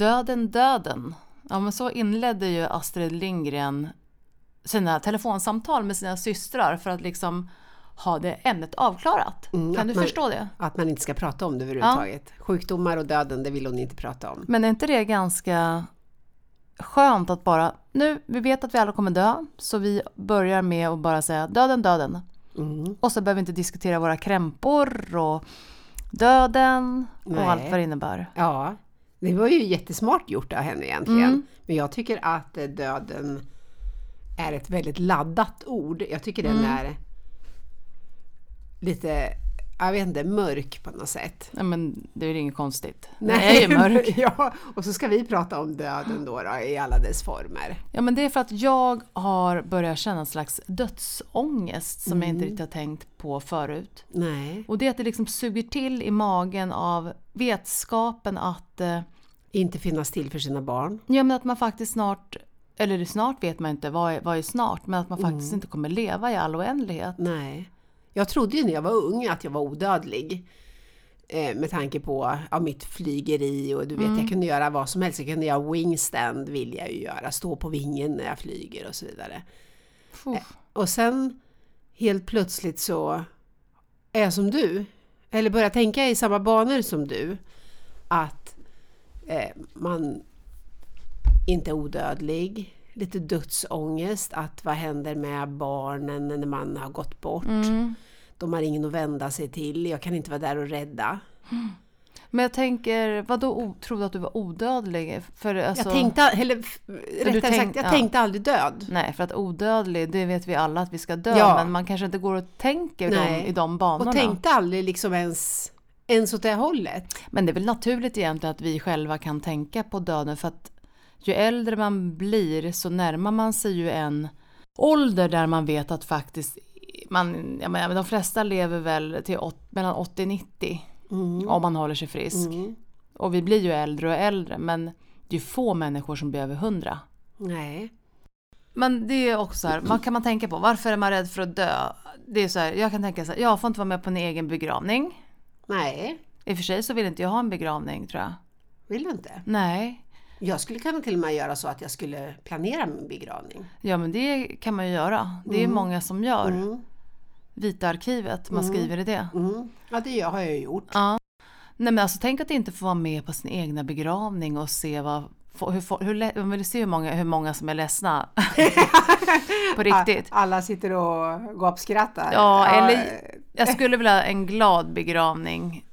Döden, döden. Ja, men så inledde ju Astrid Lindgren sina telefonsamtal med sina systrar för att liksom ha det ämnet avklarat. Mm, kan du man- förstå det? Att man inte ska prata om det överhuvudtaget. Sjukdomar och döden, det vill hon inte prata om. Men är inte det ganska skönt att bara, nu, vi vet att vi alla kommer dö, så vi börjar med att bara säga döden, döden. Mm. Och så behöver vi inte diskutera våra krämpor och döden och Nej. allt vad det innebär. Ja, det var ju jättesmart gjort av henne egentligen. Mm. Men jag tycker att eh, döden är ett väldigt laddat ord. Jag tycker den Mm. är lite, jag vet inte, mörk på något sätt. Nej, men det är inget konstigt. Den är ju mörk. ja, och så ska vi prata om döden då, då i alla dess former. Ja, men det är för att jag har börjat känna en slags dödsångest som jag inte Mm. riktigt har tänkt på förut. Nej, Och det är att det liksom suger till i magen av vetskapen att, eh, inte finnas till för sina barn. ja, men att man faktiskt snart, eller snart vet man inte, vad är, vad är snart, men att man Mm. faktiskt inte kommer leva i all oändlighet. Nej. Jag trodde ju när jag var ung att jag var odödlig. Eh, med tanke på ja, mitt flygeri och du vet, jag kunde göra vad som helst. Jag kunde göra wingstand, vill jag ju göra. Stå på vingen när jag flyger och så vidare. Puh. Och sen helt plötsligt så är jag som du. Eller börjar tänka i samma banor som du. Att eh, man inte är odödlig. Lite dödsångest. Att vad händer med barnen när man har gått bort? Mm. De har ingen att vända sig till. Jag kan inte vara där och rädda. Men jag tänker, vad då trodde att du var odödlig? För alltså, jag tänkte, eller rättare tänk- sagt, jag ja. tänkte aldrig död. Nej, för att odödlig, det vet vi alla att vi ska dö, Ja. men man kanske inte går och tänker i de, Nej. i de banorna. Och tänkte aldrig liksom ens, ens åt det hållet. Men det är väl naturligt egentligen att vi själva kan tänka på döden för att ju äldre man blir så närmar man sig ju en ålder där man vet att faktiskt man, jag menar, de flesta lever väl till åt, mellan 80 och 90 Mm. om man håller sig frisk. Mm. Och vi blir ju äldre och äldre men det är ju få människor som blir över 100. Nej. Men det är också så här, vad kan man tänka på? Varför är man rädd för att dö? Det är så här, jag kan tänka så här, jag får inte vara med på en egen begravning. Nej, I och för sig så vill inte jag ha en begravning tror jag. vill du inte? Nej, Jag skulle kunna till och med göra så att jag skulle planera min begravning. ja men det kan man ju göra. Det är Mm. många som gör. Mm. Vita arkivet, man Mm. skriver i det. Mm. Ja, det har jag gjort. Ja. Nej men alltså tänk att inte få vara med på sin egna begravning och se vad hur, hur, hur, man vill se hur många, hur många som är ledsna. på riktigt. Alla sitter och gapskrattar. Ja, eller jag skulle vilja ha en glad begravning.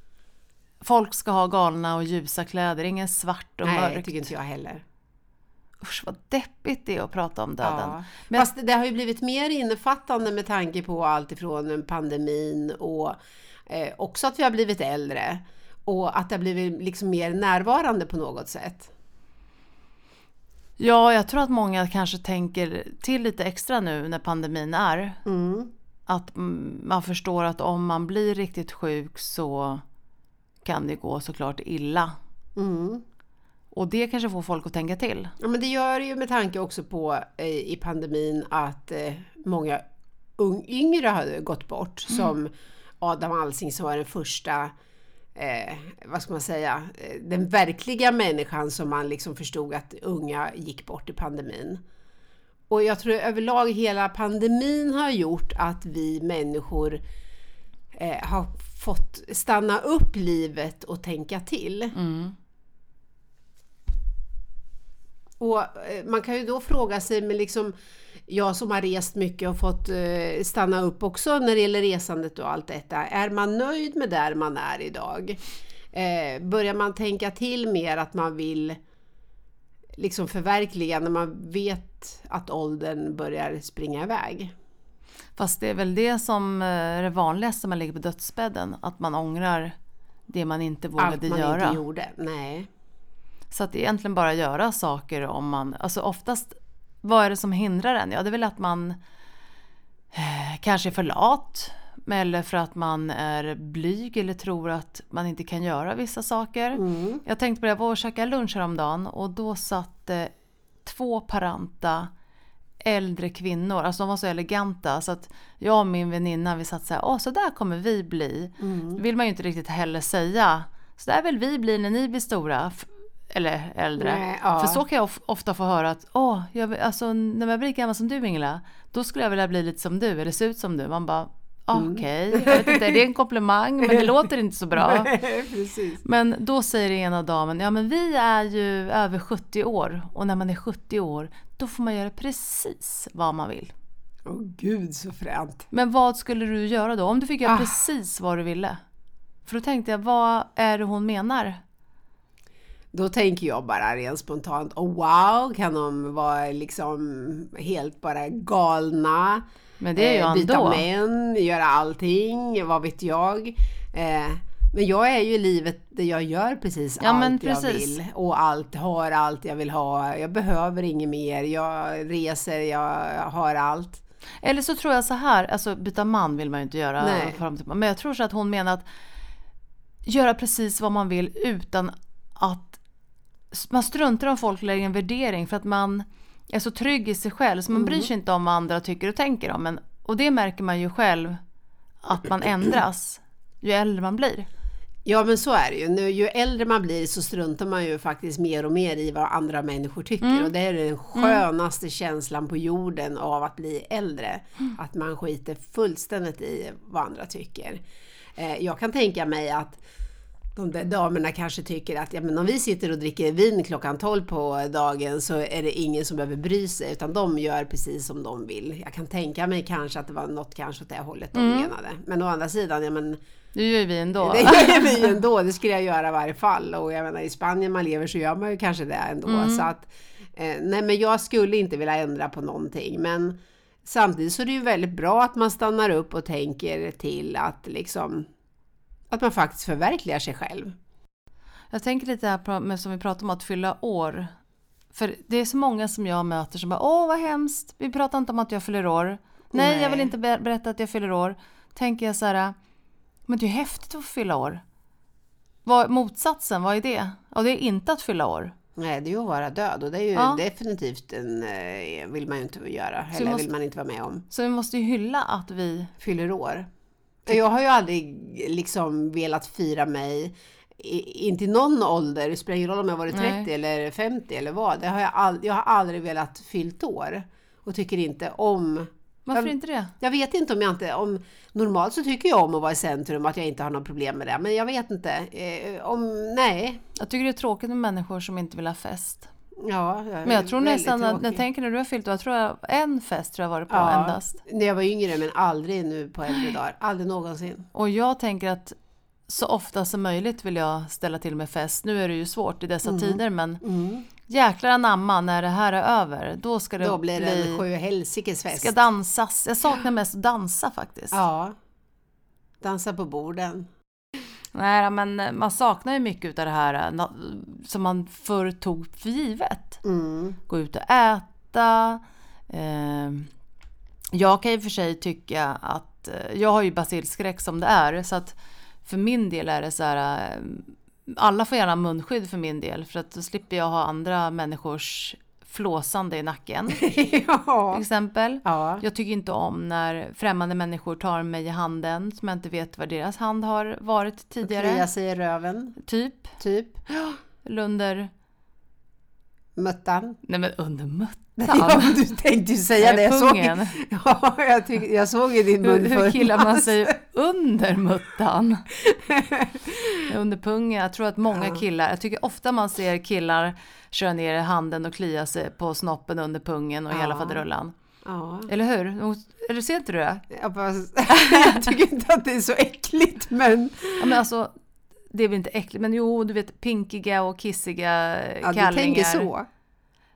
Folk ska ha galna och ljusa kläder, ingen svart och Nej, mörkt. tycker inte jag heller. Usch vad deppigt det är att prata om döden. Ja. Men- Fast det har ju blivit mer innefattande med tanke på allt ifrån pandemin och eh, också att vi har blivit äldre. Och att det har blivit liksom mer närvarande på något sätt. Ja, jag tror att många kanske tänker till lite extra nu när pandemin är. Mm. Att man förstår att om man blir riktigt sjuk så kan det gå såklart illa. Mm. Och det kanske får folk att tänka till. Ja, men det gör det ju med tanke också på eh, i pandemin att eh, många ung, yngre har gått bort. Som Adam Alsing som var den första, eh, vad ska man säga, eh, den verkliga människan som man liksom förstod att unga gick bort i pandemin. Och jag tror överlag hela pandemin har gjort att vi människor eh, har fått stanna upp livet och tänka till. Mm. Och eh, man kan ju då fråga sig, men liksom jag som har rest mycket och fått eh, stanna upp också när det gäller resandet och allt detta. Är man nöjd med där man är idag? Eh, börjar man tänka till mer att man vill liksom förverkliga när man vet att åldern börjar springa iväg? Fast det är väl det som eh, är det vanligaste när man ligger på dödsbädden. Att man ångrar det man inte vågade Allt man göra. inte gjorde. Nej. Så att egentligen bara göra saker om man, alltså oftast, vad är det som hindrar en? Ja, det är väl att man eh, kanske är för lat. Eller för att man är blyg eller tror att man inte kan göra vissa saker. Mm. Jag tänkte på det, jag var och käkade lunch häromdagen och då satt eh, två paranta äldre kvinnor, alltså de var så eleganta så att jag och min väninna vi satt så här, åh så där kommer vi bli. Mm. Vill man ju inte riktigt heller säga. Så där vill vi bli när ni blir stora. Eller äldre. Nej, ja. För så kan jag of- ofta få höra att åh, jag, alltså, när jag blir gammal som du Ingela, då skulle jag vilja bli lite som du eller se ut som du. Man bara Mm. okej, jag vet inte, det är en komplimang men det låter inte så bra. Men då säger ena damen, ja men vi är ju över 70 år och när man är 70 år då får man göra precis vad man vill. Åh gud så fränt. Men vad skulle du göra då? Om du fick göra Ah. precis vad du ville? För då tänkte jag, vad är det hon menar? Då tänker jag bara rent spontant, oh wow, kan de vara liksom helt bara galna? Men det är ju eh, byta ändå. män, göra allting, vad vet jag. Eh, men jag är ju i livet där jag gör precis Ja, allt jag precis. vill. Och allt, har allt jag vill ha. Jag behöver inget mer. Jag reser, jag har allt. Eller så tror jag så här, alltså byta man vill man ju inte göra. Nej. Men jag tror så att hon menar att göra precis vad man vill utan att man struntar om folk lägger en värdering för att man är så trygg i sig själv så man bryr sig inte om vad andra tycker och tänker om en. Och det märker man ju själv att man ändras ju äldre man blir. Ja men så är det ju. Nu, ju äldre man blir så struntar man ju faktiskt mer och mer i vad andra människor tycker. Mm. Och det är den skönaste känslan på jorden av att bli äldre. Mm. Att man skiter fullständigt i vad andra tycker. Eh, jag kan tänka mig att de där damerna kanske tycker att ja, men om vi sitter och dricker vin klockan 12 på dagen så är det ingen som behöver bry sig utan de gör precis som de vill. Jag kan tänka mig kanske att det var något kanske åt det hållet de Mm. menade. Men å andra sidan, ja men Det gör vi ändå. det gör vi ändå, det skulle jag göra i varje fall. Och jag menar i Spanien man lever så gör man ju kanske det ändå. Mm. Så att, eh, nej men jag skulle inte vilja ändra på någonting. Men samtidigt så är det ju väldigt bra att man stannar upp och tänker till att liksom att man faktiskt förverkligar sig själv. Jag tänker lite här på, med, som vi pratade om att fylla år. För det är så många som jag möter som bara åh vad hemskt, vi pratar inte om att jag fyller år. Nej, Nej. jag vill inte ber- berätta att jag fyller år. Tänker jag så här, men det är ju häftigt att fylla år. Vad, motsatsen, vad är det? Och det är inte att fylla år. Nej, det är ju att vara död och det är ju Ja. definitivt en, eh, vill man ju inte göra. Eller måste- vill man inte vara med om. Så vi måste ju hylla att vi... fyller år. Jag har ju aldrig liksom velat fira mig, inte i någon ålder, det spelar ingen roll om jag varit 30 Nej. eller 50 eller vad. Det har jag, all, jag har aldrig velat fyllt år. Och tycker inte om, Varför Jag- inte det? jag vet inte om jag inte, om, normalt så tycker jag om att vara i centrum, att jag inte har något problem med det. Men jag vet inte, eh, om, nej. Jag tycker det är tråkigt med människor som inte vill ha fest. Ja, Men jag tror nästan att, när jag tänker när du har fyllt jag tror jag en fest tror jag varit på Ja, endast. när jag var yngre men aldrig nu på äldre dagar. Aldrig någonsin. Och jag tänker att så ofta som möjligt vill jag ställa till med fest. Nu är det ju svårt i dessa tider men Mm. jäklar anamma när det här är över. Då ska det Då blir det en sjuhelsikes fest. ska dansas. Jag saknar mest att dansa faktiskt. Ja. Dansa på borden. Nej men man saknar ju mycket av det här eh, som man förr tog för givet. Mm. Gå ut och äta. Eh, jag kan ju för sig tycka att eh, jag har ju basilskräck som det är så att för min del är det så här eh, alla får gärna munskydd för min del för att då slipper jag ha andra människors flåsande i nacken till ja. exempel. ja. Jag tycker inte om när främmande människor tar mig i handen som jag inte vet var deras hand har varit tidigare. Klia sig i röven, Typ. typ. Eller Muttan. Nej men under Ja, muttan. du tänkte ju säga det. Jag såg, ja, jag, tyck, jag såg i din mun Hur, hur killar man sig under muttan? under pungen. Jag tror att många Ja. killar, jag tycker ofta man ser killar köra ner handen och klia sig på snoppen under pungen och hela Ja. faderullan. Ja. Eller hur? Eller ser inte du det? Jag, bara, jag tycker inte att det är så äckligt, men Ja, men alltså, det är väl inte äckligt, men jo, du vet pinkiga och kissiga ja, du kallingar. tänker så.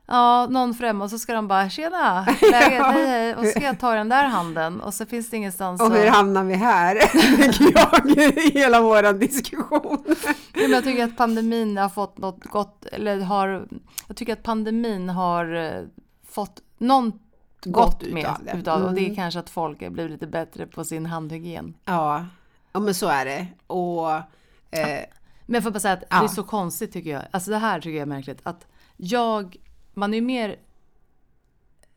Ja, någon främma och så ska de bara “tjena, läget, hej hej” och så ska jag ta den där handen och så finns det ingenstans Och hur att... hamnar vi här? Jag i hela våran diskussion. Ja, men jag tycker att pandemin har fått något gott, eller har... Jag tycker att pandemin har eh, fått något Gott gott utav med det. utav. Och det är Mm. kanske att folk har blivit lite bättre på sin handhygien. Ja, ja men så är det. Och eh, Men jag får bara säga att det Ja. är så konstigt tycker jag. Alltså det här tycker jag är märkligt. Att jag, man är ju mer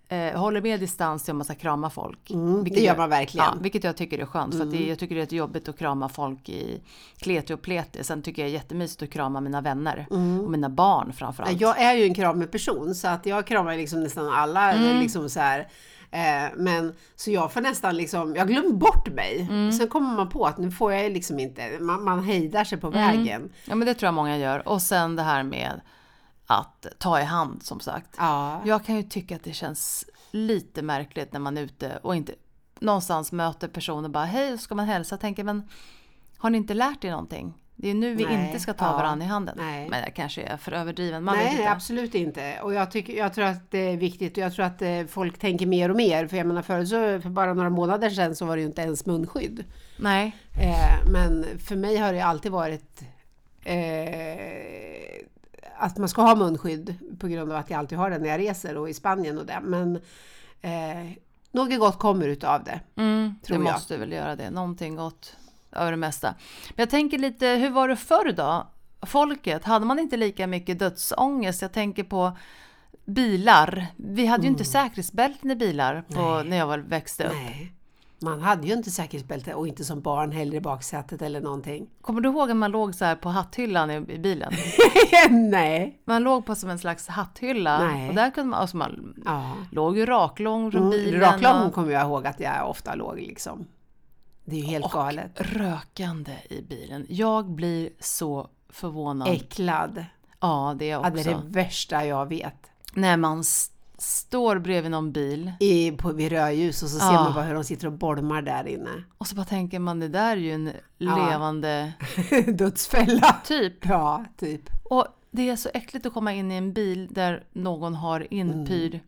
eh, håller med distans till om man ska krama folk. Mm, Vilket det gör jag- man verkligen. Ja, vilket jag tycker är skönt. För att det, jag tycker det är jobbigt att krama folk i kleti och pleti. Sen tycker jag det är jättemysigt att krama mina vänner. Och mina barn framförallt. Mm. Jag är ju en kramig person så att jag kramar liksom nästan alla. Mm. Liksom så här. Eh, men så jag får nästan liksom, jag glömmer bort mig. Mm. Sen kommer man på att nu får jag liksom inte, man, man hejdar sig på Mm. vägen. Ja men det tror jag många gör. Och sen det här med att ta i hand som sagt. Ja. Jag kan ju tycka att det känns lite märkligt när man är ute och inte någonstans möter personer bara hej ska man hälsa. Jag tänker men har ni inte lärt er någonting? Det är nu vi Nej, inte ska ta ja, varandra i handen. nej. Men jag kanske är för överdriven. Man Nej, inte. absolut inte. Och jag, tycker, jag tror att det är viktigt och jag tror att eh, folk tänker mer och mer. För jag menar förut så, för bara några månader sedan så var det ju inte ens munskydd. Nej. Eh, men för mig har det alltid varit eh, att man ska ha munskydd på grund av att jag alltid har det när jag reser och i Spanien och det. Men eh, något gott kommer utav det. Mm, Tror det jag. måste väl göra det. Någonting gott över det mesta. Men jag tänker lite, hur var det förr då? Folket, hade man inte lika mycket dödsångest? Jag tänker på bilar. Vi hade ju inte säkerhetsbälten i bilar på, Mm. När jag var, växte upp. Nej. Man hade ju inte säkerhetsbälte och inte som barn heller i baksätet eller någonting. Kommer du ihåg att man låg så här på hatthyllan i, i bilen? Nej. Man låg på som en slags hatthylla. Nej. Och där kunde man, alltså man Ja. låg ju raklång runt Mm, bilen. Raklång och kommer jag ihåg att jag ofta låg liksom. Det är ju helt galet. rökande i bilen. Jag blir så förvånad. Äcklad. Ja, det är jag Ja, också. det är det värsta jag vet. När man står bredvid någon bil I, på, vid rödljus och så ser Ja. man bara hur de sitter och bolmar där inne. och så bara tänker man det där är ju en levande Dödsfälla. typ. Ja, typ. Och det är så äckligt att komma in i en bil där någon har inpyr. Mm.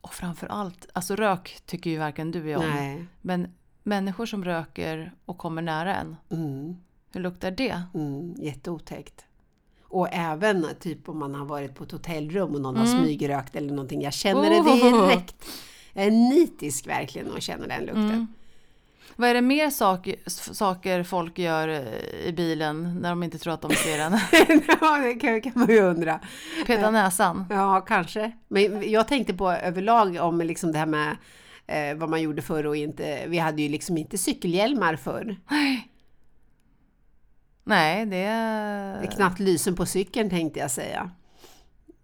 Och framför allt, alltså rök tycker ju varken du och jag om. Nej. Men människor som röker och kommer nära en, Mm, hur luktar det? mm, jätteotäckt. Och även typ om man har varit på ett hotellrum och någon har Mm. smygrökt eller någonting. Jag känner det Oh. direkt. Jag är nitisk verkligen och känner den lukten. Mm. Vad är det mer sak, saker folk gör eh, i bilen när de inte tror att de ser en? ja, det kan, kan man ju undra. Peta näsan? Ja, kanske. Men jag tänkte på överlag om liksom det här med eh, vad man gjorde förr och inte. Vi hade ju liksom inte cykelhjälmar förr. Nej, det... Det är knappt lysen på cykeln tänkte jag säga.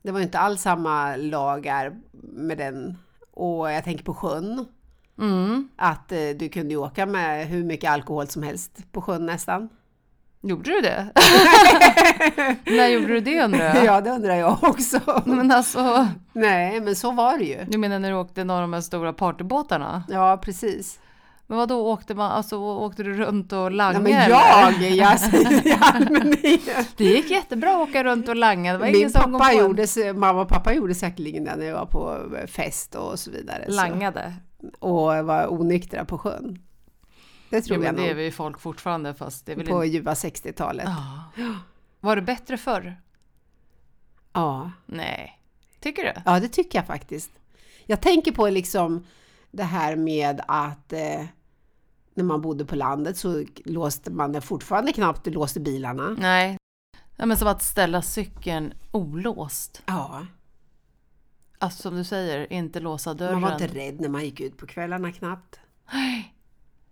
Det var inte alls samma lagar med den. Och jag tänker på sjön. Mm. Att eh, du kunde åka med hur mycket alkohol som helst på sjön nästan. Gjorde du det? När gjorde du det undrar jag? Ja, det undrar jag också. Men alltså, Nej, men så var det ju. du menar när du åkte några av de här stora partybåtarna? Ja, precis. Men vad då åkte man, alltså åkte du runt och Nej, langade? men eller? jag, jag säger i allmänhet. Det gick jättebra att åka runt och langa. Det var ingen Min som kom pappa på en- gjorde, mamma och pappa gjorde säkerligen det när jag var på fest och så vidare. langade. Så, och var onyktra på sjön. Det Jo, tror men jag det är nog. vi folk fortfarande fast det är väl På inte... ljuva 60-talet. Ja. Var det bättre förr? Ja. Nej. Tycker du? ja, det tycker jag faktiskt. Jag tänker på liksom det här med att eh, när man bodde på landet så låste man fortfarande knappt låste bilarna. Nej. Ja, men som att ställa cykeln olåst. Ja, Alltså som du säger, inte låsa dörren. man var inte rädd när man gick ut på kvällarna knappt.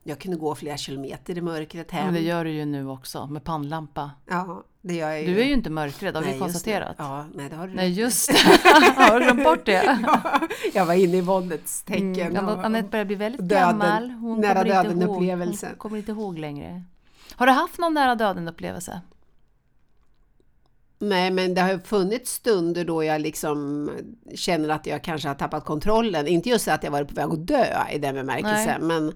Jag kunde gå flera kilometer i mörkret Ja, hem. men det gör du ju nu också med pannlampa. Ja, det gör jag ju. Du är ju inte mörkrädd, har vi Nej, just konstaterat. det. Ja, nej, det har du Nej, just det. Har du glömt bort det? Jag var inne i våldets tecken. Mm, och- Anette börjar bli väldigt döden- gammal. Hon nära kommer inte döden ihåg. upplevelse. Hon kommer inte ihåg längre. Har du haft någon nära döden upplevelse? Nej, men det har funnits stunder då jag liksom känner att jag kanske har tappat kontrollen. Inte just att jag varit på väg att dö i den bemärkelsen, men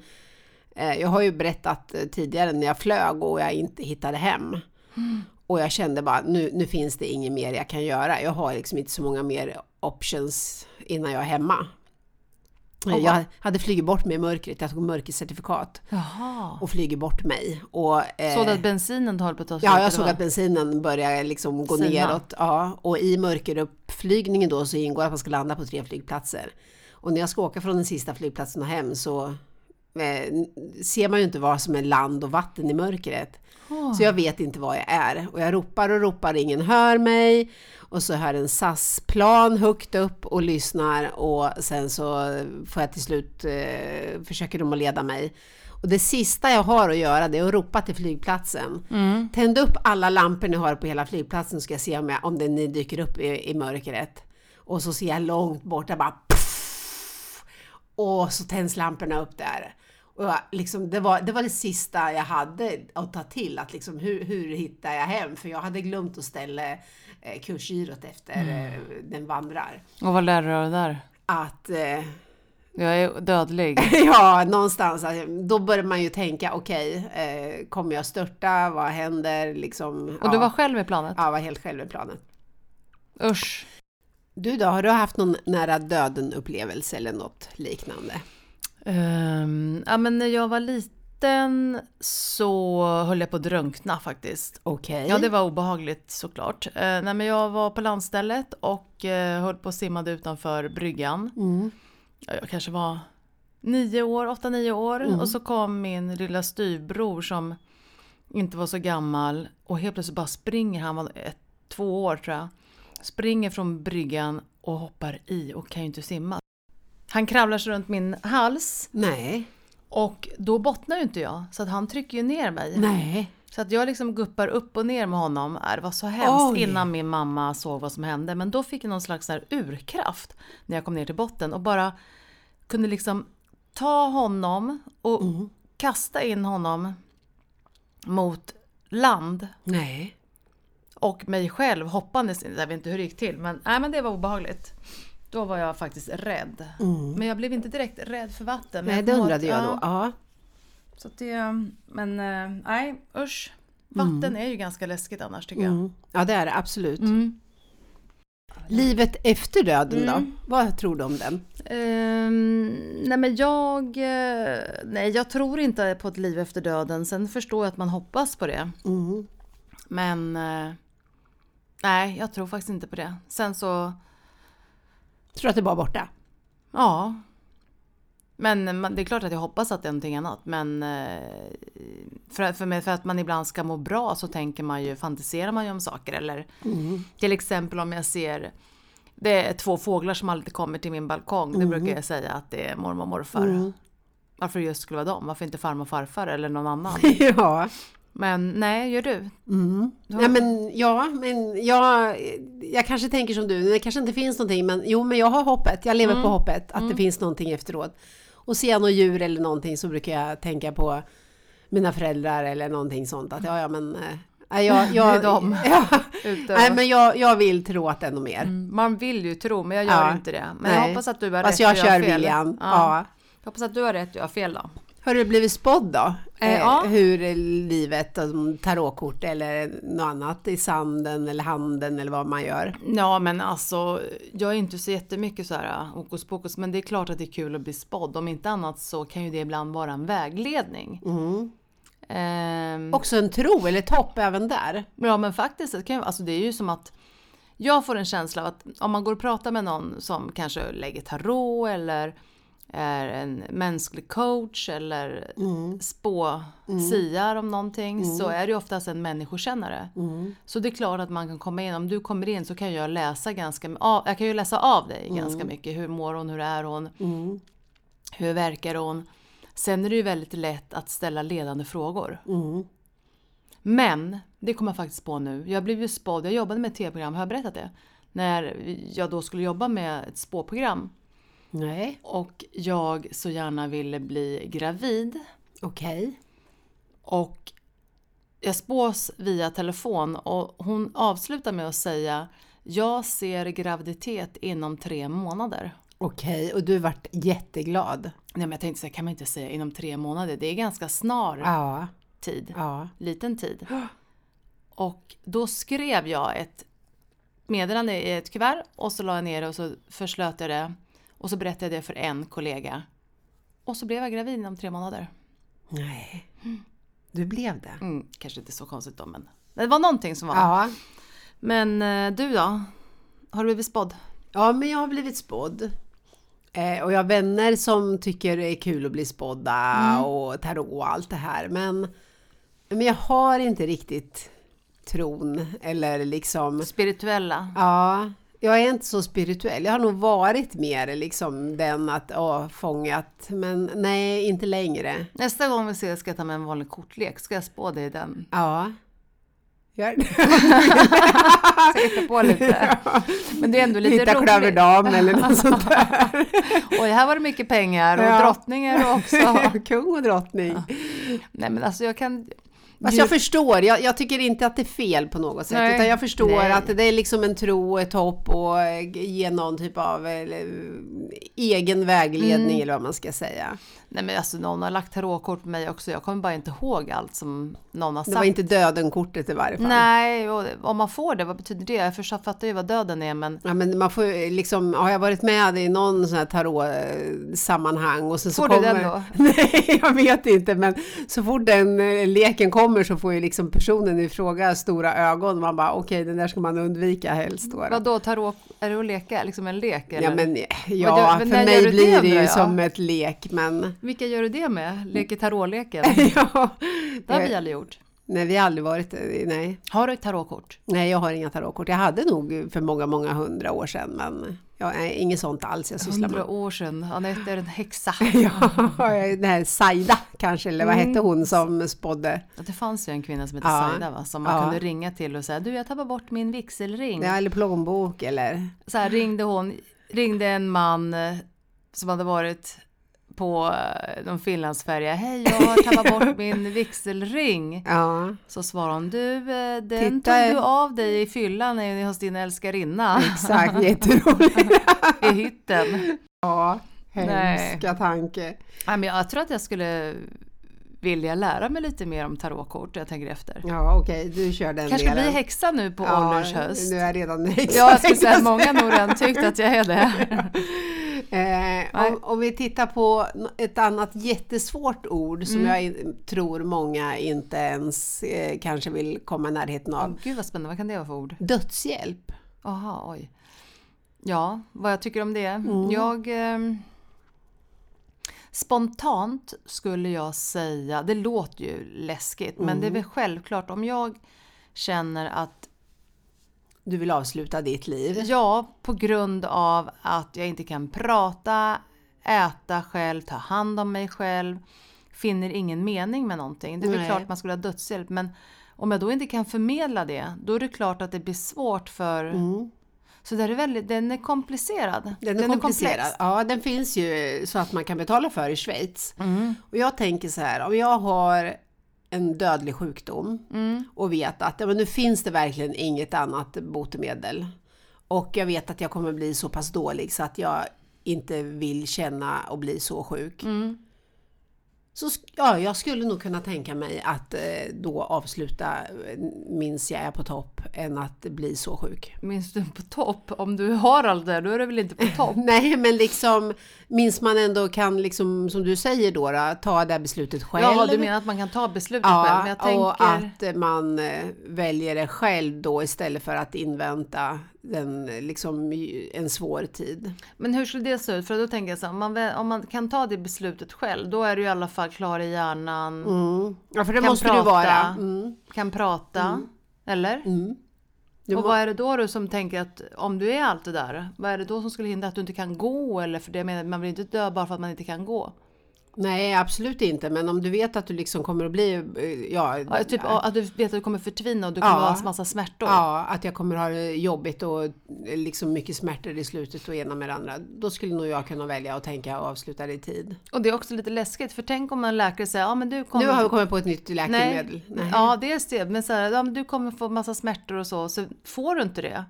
jag har ju berättat eh, tidigare när jag flög och jag inte hittade hem. Mm. Och jag kände bara, nu, nu finns det inget mer jag kan göra. Jag har liksom inte så många mer options innan jag är hemma. Och jag hade flugit bort mig i mörkret, jag tog mörkercertifikat Jaha. och flyger bort mig. Och, eh, Såg du att bensinen höll på att ta slut? Ja, jag såg att bensinen började liksom gå Sina. neråt. Ja, och i mörkeruppflygningen då så ingår att man ska landa på tre flygplatser. Och när jag ska åka från den sista flygplatsen och hem så eh, ser man ju inte vad som är land och vatten i mörkret. Så jag vet inte vad jag är. Och jag ropar och ropar, ingen hör mig. Och så hör en SAS-plan högt upp och lyssnar och sen så får jag till slut, eh, försöker de att leda mig. Och det sista jag har att göra det är att ropa till flygplatsen. Mm. Tänd upp alla lampor ni har på hela flygplatsen så ska jag se om, jag, om det, ni dyker upp i, i mörkret. Och så ser jag långt borta bara puff, Och så tänds lamporna upp där. Och jag, liksom, det, var, det var det sista jag hade att ta till, att liksom, hur, hur hittar jag hem? För jag hade glömt att ställa eh, kursgirot efter eh, den vandrar. Och vad lärde du dig där? Att eh, Jag är dödlig. ja, någonstans. alltså, Då börjar man ju tänka, okej, eh, kommer jag störta? Vad händer? Liksom, Och du var själv i planet? Ja, jag var helt själv i planen. Usch. Du då, har du haft någon nära döden-upplevelse eller något liknande? Ehm, ja, men när jag var liten så höll jag på att drunkna faktiskt. Okej. Ja, det var obehagligt såklart. Uh, nej, men jag var på landstället och uh, höll på och simmade utanför bryggan. Mm. Ja, Jag kanske var nio år, åtta, nio år. Mm. Och så kom min lilla styvbror som inte var så gammal och helt plötsligt bara springer, han var ett, två år tror jag. Springer från bryggan och hoppar i och kan ju inte simma. Han kravlar sig runt min hals Nej. och då bottnar ju inte jag så att han trycker ju ner mig. Nej. Så att jag liksom guppar upp och ner med honom. Äh, Det var så hemskt Oj. innan min mamma såg vad som hände. Men då fick jag någon slags här urkraft när jag kom ner till botten och bara kunde liksom ta honom och Mm. kasta in honom mot land Nej. och mig själv hoppandes. Jag vet inte hur det gick till men, nej, men det var obehagligt. Då var jag faktiskt rädd. Men jag blev inte direkt rädd för vatten. men Mm. Nej, det undrade jag att- då. ja. Så det, men eh, nej usch. Vatten är ju ganska läskigt annars tycker jag. Mm. Ja, det är det absolut. Mm. Livet efter döden Mm. då? Vad tror du om den? Ehm, nej men jag, eh, nej jag tror inte på ett liv efter döden. Sen förstår jag att man hoppas på det. Mm. Men eh, nej, jag tror faktiskt inte på det. Sen så, Tror att det var borta? ja. Men det är klart att jag hoppas att det är någonting annat. Men eh, för, för, mig, för att man ibland ska må bra så tänker man ju, fantiserar man ju om saker. Eller Mm. till exempel om jag ser det är två fåglar som alltid kommer till min balkong. Det brukar jag säga att det är mormor och morfar. Mm. Varför just skulle vara dem? Varför inte farmor och farfar eller någon annan? ja. Men nej, gör du? Mm. Ja. Ja, men, ja, men jag, jag kanske tänker som du, det kanske inte finns någonting, men jo, men jag har hoppet. Jag lever Mm. på hoppet att det finns någonting efteråt. Och ser jag något djur eller någonting så brukar jag tänka på mina föräldrar eller någonting sånt. Att ja, ja, men... äh, jag, jag, dem. Ja, nej, men jag, jag vill tro att det är något mer. Mm, Man vill ju tro, men jag gör Ja. inte det. Men jag Nej. hoppas att du har rätt jag och kör fel. viljan. Ja. Ja. Jag hoppas att du har rätt och jag har fel då. Har du blivit spådd då? Eh, Eh, ja. Hur livet, alltså, tarotkort eller något annat i sanden eller handen eller vad man gör? Ja, men alltså, jag är inte så jättemycket så här äh, hokus pokus, men det är klart att det är kul att bli spådd. Om inte annat så kan ju det ibland vara en vägledning. Mm. Ehm, Också en tro eller ett hopp även där. Ja men faktiskt, det, kan, ju- alltså det är ju som att jag får en känsla av att om man går och pratar med någon som kanske lägger tarot eller är en mänsklig coach eller Mm. spå, siar om någonting så är det oftast en människokännare. Mm. Så det är klart att man kan komma in, om du kommer in så kan jag läsa ganska av, jag kan ju läsa av dig ganska mycket. Hur mår hon, hur är hon, Mm. hur verkar hon? Sen är det ju väldigt lätt att ställa ledande frågor. Mm. Men, det kommer jag faktiskt på nu. Jag blev ju spådd, jag jobbade med ett tv-program, har jag berättat det? När jag då skulle jobba med ett spåprogram Nej, och jag så gärna ville bli gravid. okej. Och jag spås via telefon och hon avslutar med att säga Jag ser graviditet inom tre månader. Okej, och du vart jätteglad. Nej men jag tänkte så här, kan man inte säga inom tre månader? Det är ganska snar Ja, tid. ja. liten tid. Och då skrev jag ett meddelande i ett kuvert och så la jag ner det och så förslöt jag det. Och så berättade jag det för en kollega. Och så blev jag gravid inom tre månader. Nej, du blev det. Mm, kanske inte så konstigt då men det var någonting som var. Ja. Men eh, du då? Har du blivit spådd? ja, men jag har blivit spådd. Eh, och jag har vänner som tycker det är kul att bli spådda Mm. och tarot och allt det här. Men, men jag har inte riktigt tron eller liksom... Spirituella. Ja, jag är inte så spirituell. Jag har nog varit mer liksom den att åh, fångat. Men nej, inte längre. Nästa gång vi ses ska jag ta med en vanlig kortlek. Ska jag spå dig i den? Ja. Gör det. Hitta på lite? Men det är ändå lite Hitta roligt. klöverdam eller något sånt där. Oj, här var det mycket pengar och Ja. drottningar också. Kung och drottning. Nej men alltså jag kan... Fast jag förstår, jag, jag tycker inte att det är fel på något sätt. Nej. Utan jag förstår Nej. att det är liksom en tro, ett hopp och eh, ge någon typ av eh, egen vägledning Mm. eller vad man ska säga. Nej men alltså någon har lagt tarotkort på mig också. Jag kommer bara inte ihåg allt som någon har Det sagt. var inte döden-kortet i varje fall. Nej, och om man får det, vad betyder det? Jag förstår- fattar ju vad döden är men Ja, men man får liksom, har jag varit med i någon sån här tarot-sammanhang och sen så Får du kommer... den då? Nej, jag vet inte, men så fort den eh, leken kommer så får ju liksom personen i fråga stora ögon. Man bara, okej, den där ska man undvika helst då. då. vadå tarot? Är det att leka? Liksom en lek eller? Ja, men ja, men för mig du blir det det ju som ett lek, men... Vilka gör du det med? Leker tarotleken? ja, Det har eh, vi aldrig gjort. nej, vi har aldrig varit... eh, Nej, Har du ett tarotkort? nej, jag har inga tarotkort. Jag hade nog för många, många hundra år sedan, men ja, nej, inget sånt alls jag sysslar med. Hundra år sedan. Anette är en häxa. Ja, den här Saida kanske, eller vad Mm. hette hon som spådde? Det fanns ju en kvinna som hette Ja. Saida va? Som man Ja. kunde ringa till och säga du jag tappar bort min vigselring. Ja, eller plånbok eller... Så här ringde hon, ringde en man eh, som hade varit på eh, någon Finlandsfärja. Hej jag har tappat bort min vigselring. Ja, Så svarade hon, du eh, den Titta. tog du av dig i fyllan hos din älskarinna exakt, jätteroligt. i hytten. Ja, Nej. hemska tanke. Nej, men jag tror att jag skulle vilja lära mig lite mer om tarotkort. Jag tänker efter. Ja, okej, du kör den Kanske delen. bli häxa nu på Ja, ålderns höst. Nu är jag redan häxa. Ja, jag skulle säga att många nog redan tyckt att jag är det. Eh, om, om vi tittar på ett annat jättesvårt ord som Mm. jag tror många inte ens eh, kanske vill komma i närheten av. gud vad spännande, vad kan det vara för ord? Dödshjälp. Jaha, oj. Ja, vad jag tycker om det? Mm. Jag... ehm, spontant skulle jag säga, det låter ju läskigt, men Mm. det är väl självklart om jag känner att Du vill avsluta ditt liv. jag på grund av att jag inte kan prata, äta själv, ta hand om mig själv, finner ingen mening med någonting. Det är väl klart man skulle ha dödshjälp, men om jag då inte kan förmedla det, då är det klart att det blir svårt för... Mm. Så det är väldigt, den är komplicerad. Den är komplicerad. komplex. ja, den finns ju så att man kan betala för i Schweiz. Mm. Och jag tänker så här, om jag har en dödlig sjukdom Mm. och vet att ja, men nu finns det verkligen inget annat botemedel. Och jag vet att jag kommer bli så pass dålig så att jag inte vill känna och bli så sjuk. Mm. Så ja, jag skulle nog kunna tänka mig att eh, då avsluta eh, minns jag är på topp än att bli så sjuk. Minns du på topp? Om du har allt det, då är du väl inte på topp? Nej, men liksom minns man ändå kan liksom som du säger då, då ta det här beslutet själv. Ja, du menar att man kan ta beslutet själv, men jag tänker... och att man eh, väljer det själv då istället för att invänta den, liksom, en svår tid. Men hur skulle det se ut? För då tänker jag så här, om man, om man kan ta det beslutet själv, då är du i alla fall klar i hjärnan, Mm. Ja, för det Kan måste prata. du vara. Mm. kan prata, eller? Mm. Och vad är det då du som tänker att om du är allt det där, vad är det då som skulle hindra att du inte kan gå? Eller för det jag menar, man vill inte dö bara för att man inte kan gå. Nej, absolut inte. Men om du vet att du liksom kommer att bli... eh, Ja, Ja, typ att du vet att du kommer förtvina och du kommer Ja. ha massa smärtor. Ja, att jag kommer ha det jobbigt och eh, liksom mycket smärtor i slutet och ena med det andra. Då skulle nog jag kunna välja att tänka och avsluta det i tid. Och det är också lite läskigt, för tänk om en läkare säger, ja men du kommer... Nu har vi kommit på ett nytt läkemedel. Nej. Ja, dels det. Men så här, ja, men du kommer få massa smärtor och så, så får du inte det.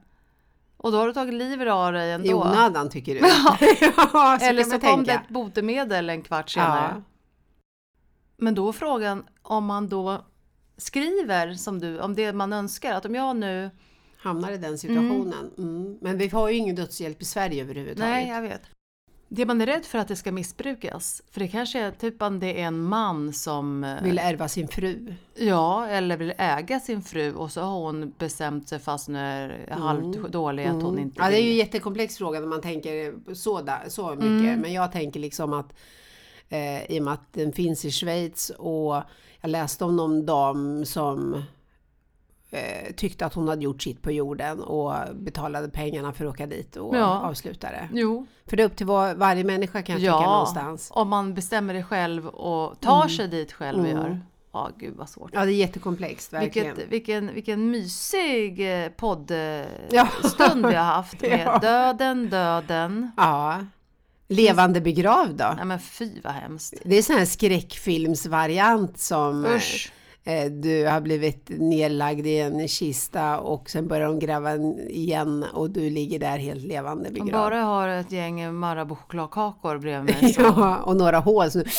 Och då har du tagit livet av dig ändå. I onödan tycker du? Ja. ja, så Eller så kom det ett botemedel en kvart senare. Ja. Men då är frågan om man då skriver som du, om det man önskar. Att om jag nu... Hamnar i den situationen. Mm. Men vi har ju ingen dödshjälp i Sverige överhuvudtaget. Nej, jag vet. Det man är rädd för att det ska missbrukas. För det kanske är typ om det är en man som eh, Vill ärva sin fru. Ja, eller vill äga sin fru och så har hon bestämt sig fast hon är halvt dålig att hon inte Mm. Ja, det är ju en vill. jättekomplex fråga när man tänker så, där, så mycket. Mm. Men jag tänker liksom att eh, i och med att den finns i Schweiz och jag läste om någon dam som eh, tyckte att hon hade gjort sitt på jorden och betalade pengarna för att åka dit och Ja. avsluta det. Jo, För det är upp till var, varje människa kan jag tycka ja, någonstans. om man bestämmer det själv och tar sig dit själv och Mm. gör. Ja, gud vad svårt. Ja, det är jättekomplext verkligen. Vilket, vilken, vilken mysig eh, Ja. poddstund vi har haft med Ja. döden, döden. Ja. Levande begravd då? Nej men fy vad hemskt. Det är sån här skräckfilmsvariant som eh, Usch. Eh, du har blivit nedlagd i en kista och sen börjar de gräva igen och du ligger där helt levande begravd. bara har ett gäng Marabou-chokladkakor bredvid mig Ja, och några hål som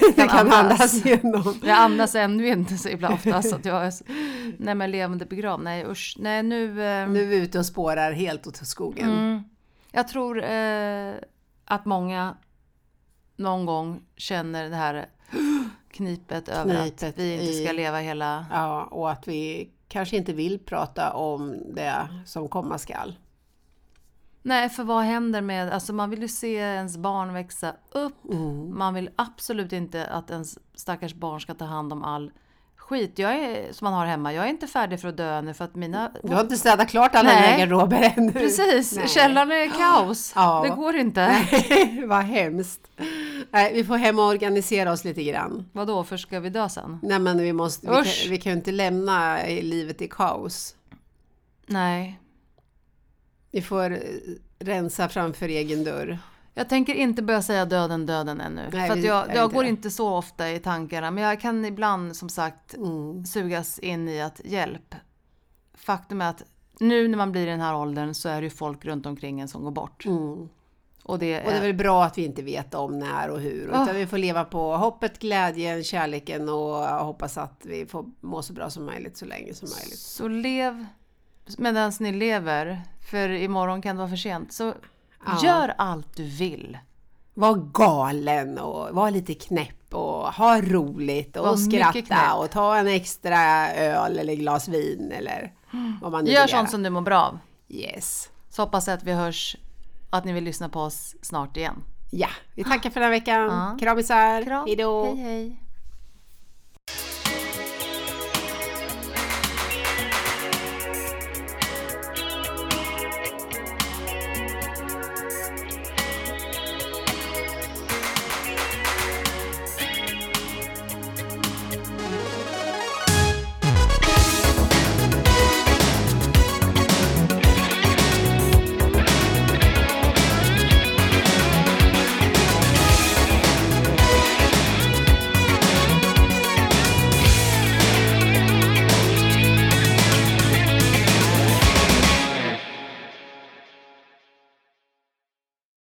du kan, andas. andas genom. Jag andas ännu inte så ibland ofta så att jag är Nej men levande begravd, nej usch. Nej nu... Eh, Nu är vi ute och spårar helt åt skogen. mm, jag tror eh, att många någon gång känner det här knipet över att vi inte ska leva hela... Ja, och att vi kanske inte vill prata om det som komma skall. Nej, för vad händer med... Alltså man vill ju se ens barn växa upp. Mm. Man vill absolut inte att ens stackars barn ska ta hand om all skit jag är, som man har hemma. Jag är inte färdig för att dö ännu för att mina... Du har inte städat klart alla dina garderober ännu. Precis, Nej. källaren är kaos. Ja. Det går inte. Nej, vad hemskt. Nej, vi får hem och organisera oss lite grann. Vadå, för ska vi dö sen? Nej, men vi, måste, vi, Usch. kan, vi kan ju inte lämna livet i kaos. Nej. Vi får eh, rensa framför egen dörr. Jag tänker inte börja säga döden, döden ännu. Nej, för vi jag, jag inte går inte så ofta i tankarna. Men jag kan ibland som sagt Mm. sugas in i att hjälp. Faktum är att nu när man blir i den här åldern så är det ju folk runt omkring en som går bort. Mm. Och det Och det är är... väl bra att vi inte vet om när och hur. Utan Ah. vi får leva på hoppet, glädjen, kärleken och hoppas att vi får må så bra som möjligt så länge som möjligt. Så lev medan ni lever. För imorgon kan det vara för sent. Så Ja. gör allt du vill. Var galen och var lite knäpp och ha roligt och Var skratta och ta en extra öl eller glas vin eller vad man nu Gör sånt som du mår bra av. Yes. Så hoppas jag att vi hörs, att ni vill lyssna på oss snart igen. Ja, vi tackar för den här veckan. Ja. Kramisar. Kram. Hejdå. Hej hej.